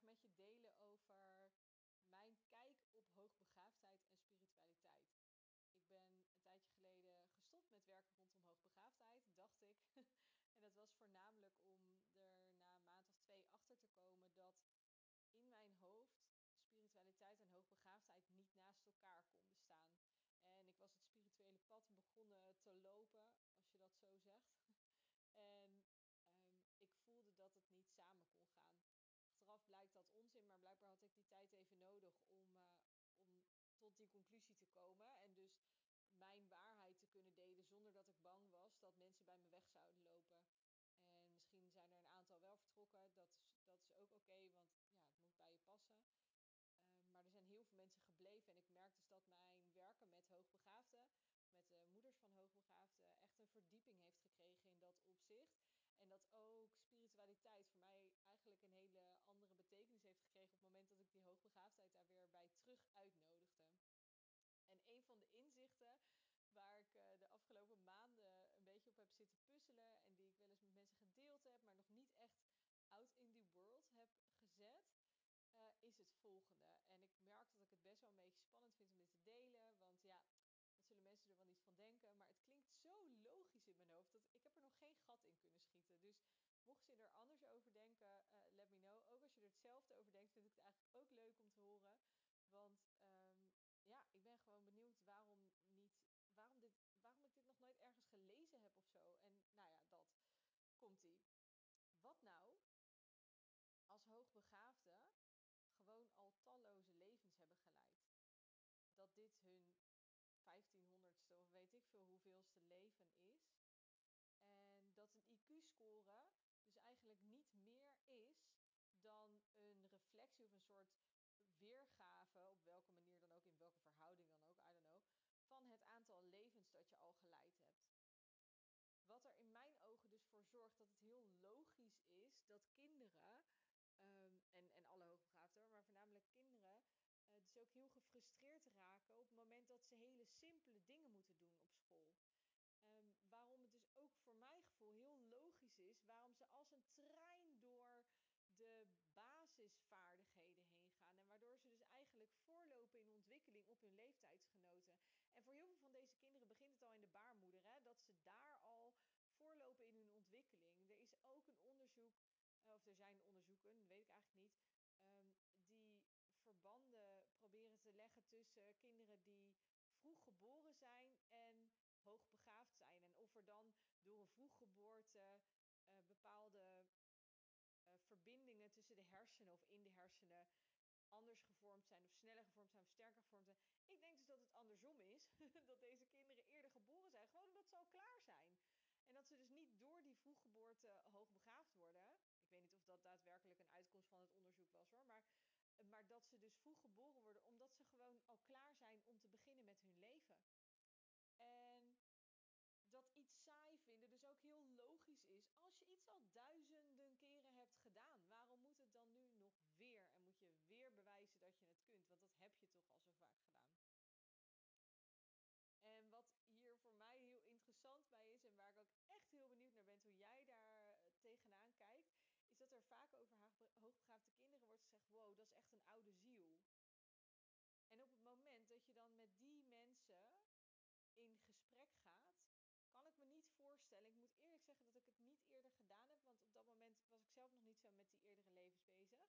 met je delen over mijn kijk op hoogbegaafdheid en spiritualiteit. Ik ben een tijdje geleden gestopt met werken rondom hoogbegaafdheid, dacht ik. en dat was voornamelijk om er na een maand of twee achter te komen dat in mijn hoofd spiritualiteit en hoogbegaafdheid niet naast elkaar konden staan. En ik was het spirituele pad begonnen te lopen, als je dat zo zegt. en ehm, ik voelde dat het niet samen kon gaan. Blijkt dat onzin, maar blijkbaar had ik die tijd even nodig om, uh, om tot die conclusie te komen. En dus mijn waarheid te kunnen delen zonder dat ik bang was dat mensen bij me weg zouden lopen. En misschien zijn er een aantal wel vertrokken. Dat is, dat is ook oké, want ja, het moet bij je passen. Uh, maar er zijn heel veel mensen gebleven. En ik merk dus dat mijn werken met hoogbegaafden, met de moeders van hoogbegaafden, echt een verdieping heeft gekregen in dat opzicht. En dat ook spiritualiteit voor mij eigenlijk een hele andere betekenis heeft gekregen op het moment dat ik die hoogbegaafdheid daar weer bij terug uitnodigde. En een van de inzichten waar ik uh, de afgelopen maanden een beetje op heb zitten puzzelen en die ik wel eens met mensen gedeeld heb, maar nog niet echt out in the world heb gezet, uh, is het volgende. En ik merk dat ik het best wel een beetje spannend vind om dit te delen, want ja, wat zullen mensen er wel niet van denken? Maar het klinkt zo logisch in mijn hoofd dat ik heb er nog geen gat in kunnen schieten. Dus mocht je er anders over denken, uh, let me know. Ook als je er hetzelfde over denkt, vind ik het eigenlijk ook leuk om te horen. Want um, ja, ik ben gewoon benieuwd waarom niet, waarom, dit, waarom ik dit nog nooit ergens gelezen heb of zo. En nou ja, dat komt ie. Wat nou als hoogbegaafden gewoon al talloze levens hebben geleid? Dat dit hun 1500ste of weet ik veel hoeveelste leven is. En dat een IQ-score dus eigenlijk niet meer is dan een reflectie of een soort weergave, op welke manier dan ook, in welke verhouding dan ook, I don't know, van het aantal levens dat je al geleid hebt. Wat er in mijn ogen dus voor zorgt dat het heel logisch is dat kinderen, um, en, en alle hoogbegaafden, maar voornamelijk kinderen, uh, dus ook heel gefrustreerd raken op het moment dat ze hele simpele dingen moeten doen op school. Um, waarom het dus ook voor mijn gevoel heel logisch is waarom ze als een door de basisvaardigheden heen gaan. En waardoor ze dus eigenlijk in ontwikkeling op hun leeftijdsgenoten. En voor heel van deze kinderen begint het al in de baarmoeder. Hè, dat ze daar al voorlopen in hun ontwikkeling. Er is ook een onderzoek, eh, of er zijn onderzoeken, weet ik eigenlijk niet. Um, die verbanden proberen te leggen tussen kinderen die vroeg geboren zijn en hoogbegaafd zijn. En of er dan door een vroeggeboorte uh, bepaalde uh, verbindingen tussen de hersenen of in de hersenen anders gevormd zijn of sneller gevormd zijn of sterker gevormd zijn. Ik denk dus dat het andersom is. dat deze kinderen eerder geboren zijn. Gewoon omdat ze al klaar zijn. En dat ze dus niet door die vroeggeboorte hoogbegaafd worden. Ik weet niet of dat daadwerkelijk een uitkomst van het onderzoek was hoor. Maar, maar dat ze dus vroeg geboren worden omdat ze gewoon al klaar zijn om te beginnen met hun leven. En dat iets saai vinden dus ook heel logisch is. Als je iets al duizenden keren hebt gedaan, waarom moet het dan nu nog weer? En moet je weer bewijzen dat je het kunt? Want dat heb je toch al zo vaak gedaan. En wat hier voor mij heel interessant bij is en waar ik ook echt heel benieuwd naar ben hoe jij daar tegenaan kijkt, is dat er vaak over hoogbegaafde kinderen wordt gezegd: wow, dat is echt een oude ziel. En op het moment dat je dan met die mensen in gesprek gaat, kan ik me niet voorstellen. Ik moet eerlijk zeggen dat ik het niet eerder gedaan heb, want op dat moment was ik zelf nog niet zo met die eerdere levens bezig.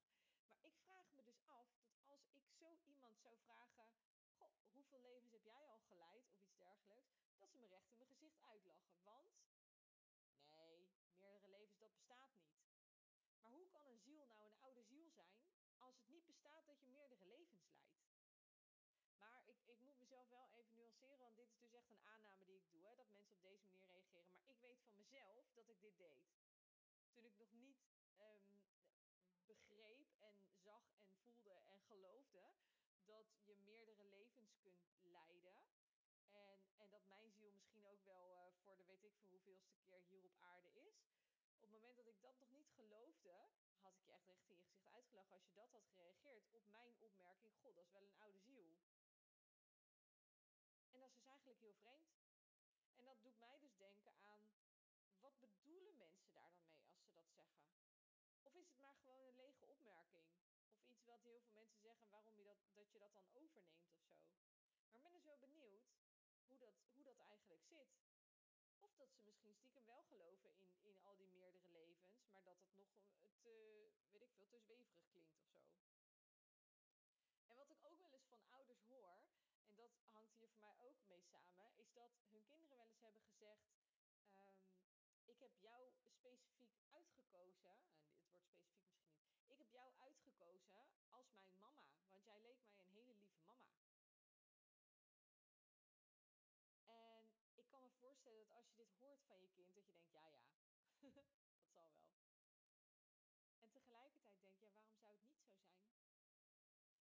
Maar ik vraag me dus af dat als ik zo iemand zou vragen: Goh, hoeveel levens heb jij al geleid of iets dergelijks, dat ze me recht in mijn gezicht uitlachen. Want nee, meerdere levens dat bestaat niet. Maar hoe kan een ziel nou een oude ziel zijn als het niet bestaat dat je meerdere levens leidt? Maar ik, ik moet mezelf wel even nuanceren, want dit is dus echt een aanname die ik doe. Hè, dat mensen op deze manier reageren. Maar ik weet van mezelf dat ik dit deed. Toen ik nog niet um, begreep en zag en voelde en geloofde dat je meerdere levens kunt leiden. En, en dat mijn ziel misschien ook wel uh, voor de weet ik voor hoeveelste keer hier op aarde is. Op het moment dat ik dat nog niet geloofde, had ik je echt recht in je gezicht uitgelachen als je dat had gereageerd op mijn opmerking. God, dat is wel een oude ziel. En dat is dus eigenlijk heel vreemd. En dat doet mij dus denken aan, wat bedoelen mensen daar dan mee als ze dat zeggen? Of is het maar gewoon een lege opmerking? wat heel veel mensen zeggen, waarom je dat, dat je dat dan overneemt of zo. Maar ik ben dus wel benieuwd hoe dat, hoe dat eigenlijk zit. Of dat ze misschien stiekem wel geloven in, in al die meerdere dat het nog te, weet ik veel, te zweverig klinkt of zo. En wat ik ook wel eens van ouders hoor, en dat hangt hier voor mij ook mee samen, is dat hun kinderen wel eens hebben gezegd: um, Ik heb jou specifiek uitgekozen, en het wordt specifiek misschien niet, ik heb jou uitgekozen als mijn mama, want jij leek mij een hele lieve mama. En ik kan me voorstellen dat als je dit hoort van je kind, dat je denkt: Ja, ja, dat zal wel. En tegelijkertijd denk je: ja, waarom zou het niet zo zijn?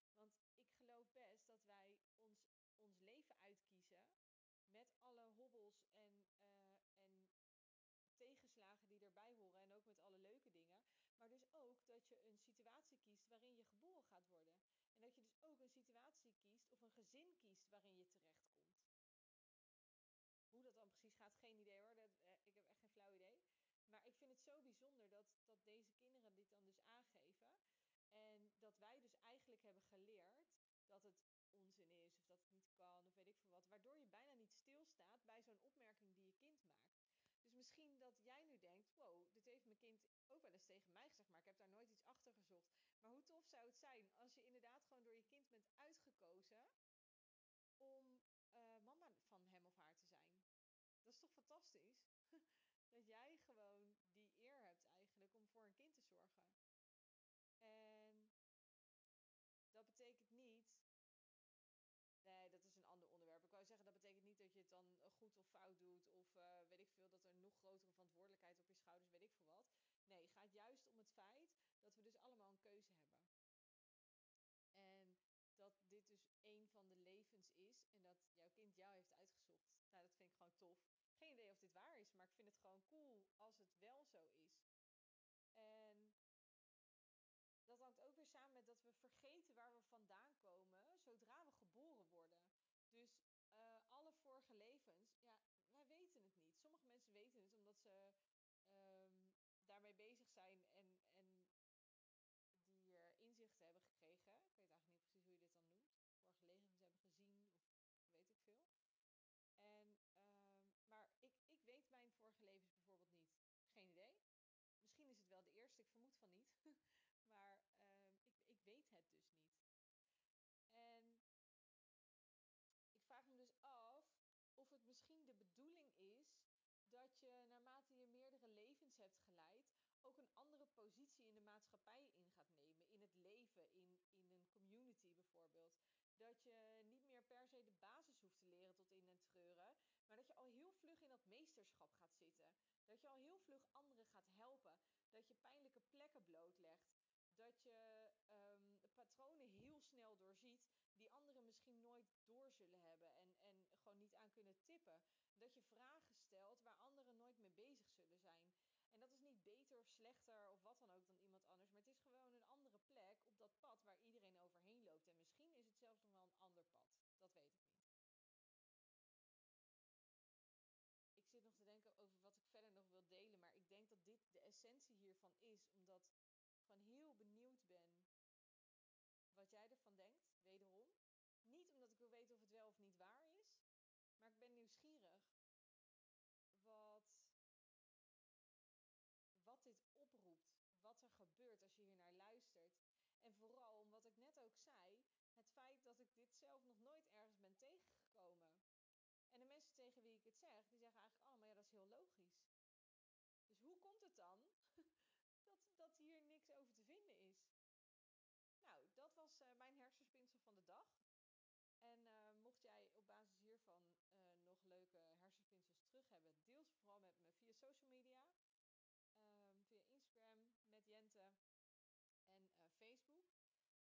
Want ik geloof best dat wij ons, ons leven uitkiezen met alle hobbels en, uh, en tegenslagen die erbij horen en ook met alle leuke dingen. Maar dus ook dat je een situatie kiest waarin je geboren gaat worden. En dat je dus ook een situatie kiest of een gezin kiest waarin je terechtkomt. Hoe dat dan precies gaat, geen idee hoor. Dat, eh, ik heb echt geen flauw idee. Maar ik vind het zo bijzonder dat, dat deze kinderen dit dan dus aangeven. En dat wij dus eigenlijk hebben geleerd dat het onzin is, of dat het niet kan, of weet ik veel wat. Waardoor je bijna niet stilstaat bij zo'n opmerking die je misschien dat jij nu denkt: wow, dit heeft mijn kind ook wel eens tegen mij gezegd, maar ik heb daar nooit iets achter gezocht. Maar hoe tof zou het zijn als je inderdaad gewoon door je kind bent uitgekozen om uh, mama van hem of haar te zijn? Dat is toch fantastisch? dat jij gewoon die eer hebt eigenlijk om voor een kind te zorgen. En dat betekent niet. Nee, dat is een ander onderwerp. Ik wou zeggen, dat betekent niet dat je het dan goed of fout doet. Of uh, weet ik veel, dat er nog grotere verantwoordelijkheid op je schouders, weet ik veel wat. Nee, het gaat juist om het feit dat we dus allemaal een keuze hebben. En dat dit dus een van de levens is. En dat jouw kind jou heeft uitgezocht. Nou, dat vind ik gewoon tof. Geen idee of dit waar is, maar ik vind het gewoon cool als het wel zo is. En dat hangt ook weer samen met dat we vergeten waar we vandaan komen zodra we geboren worden. Dus uh, alle vorige levens, ja, wij weten het niet. Sommige mensen weten het omdat ze um, daarmee bezig zijn en, en die uh, inzichten hebben gekregen. Ik weet eigenlijk niet precies hoe je dit dan noemt. Vorige levens hebben gezien of weet ik veel. En, um, maar ik, ik weet mijn vorige levens bijvoorbeeld niet. Geen idee. Misschien is het wel de eerste, ik vermoed van niet. Maar uh, ik, ik weet het dus niet. En ik vraag me dus af of het misschien de bedoeling is dat je naarmate je meerdere levens hebt geleid, ook een andere positie in de maatschappij in gaat nemen. In het leven, in, in een community bijvoorbeeld. Dat je niet meer per se de basis hoeft te leren tot in en treuren, maar dat je al heel vlug in dat meesterschap gaat zitten. Dat je al heel vlug anderen gaat helpen. Dat je pijnlijke plekken blootlegt dat je um, patronen heel snel doorziet die anderen misschien nooit door zullen hebben en, en gewoon niet aan kunnen tippen. Dat je vragen stelt waar anderen nooit mee bezig zullen zijn. En dat is niet beter of slechter of wat dan ook dan iemand anders, maar het is gewoon een andere plek op dat pad waar iedereen overheen loopt. En misschien is het zelfs nog wel een ander pad. Dat weet ik niet. Ik zit nog te denken over wat ik verder nog wil delen, maar ik denk dat dit de essentie hiervan is, omdat gewoon heel benieuwd ben wat jij ervan denkt, wederom. Niet omdat ik wil weten of het wel of niet waar is, maar ik ben nieuwsgierig wat, wat dit oproept, wat er gebeurt als je hier naar luistert. En vooral om wat ik net ook zei, het feit dat ik dit zelf nog nooit ergens ben tegengekomen. En de mensen tegen wie ik het zeg, die zeggen eigenlijk allemaal, ja, dat is heel logisch. Dus hoe komt het dan dat, dat hier niks over te vinden is. Nou, dat was uh, mijn hersenspinsel van de dag. En uh, mocht jij op basis hiervan uh, nog leuke hersenspinsels terug hebben, deel ze vooral met me via social media. Um, via Instagram met Jente en Facebook.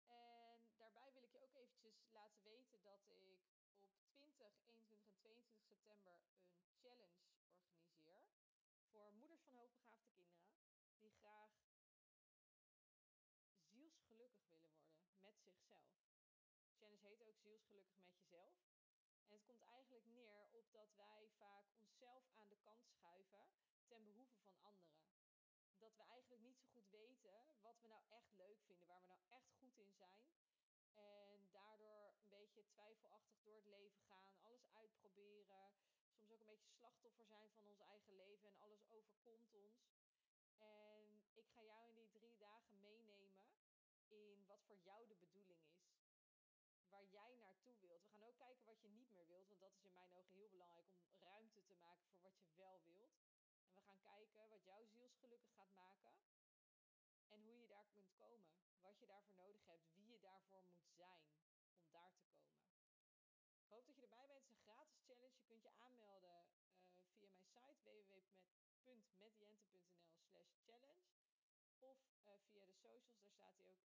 En daarbij wil ik je ook eventjes laten weten dat ik op 20, 21 en 22 september een challenge organiseer. Voor moeders van hoogbegaafde kinderen die graag zielsgelukkig willen worden met zichzelf. Janice heet ook zielsgelukkig met jezelf. En het komt eigenlijk neer op dat wij vaak onszelf aan de kant schuiven ten behoeve van anderen. Dat we eigenlijk niet zo goed weten wat we nou echt leuk vinden, waar we nou echt goed in zijn. En daardoor een beetje twijfelachtig door het leven gaan, alles uitproberen. Soms ook een beetje slachtoffer zijn van ons eigen leven en alles overkomt ons. En ik ga jou in die drie dagen meenemen in wat voor jou de bedoeling is waar jij naartoe wilt. We gaan ook kijken wat je niet meer wilt, want dat is in mijn ogen heel belangrijk om ruimte te maken voor wat je wel wilt. En we gaan kijken wat jouw zielsgelukkig gaat maken en hoe je daar kunt komen. Wat je daarvoor nodig hebt, wie je daarvoor moet zijn om daar te komen. Ik hoop dat je erbij bent. Het is een gratis challenge. Je kunt je aanmelden eh, via mijn site www.metjente.nl slash challenge. Of eh, via de socials, daar staat hij ook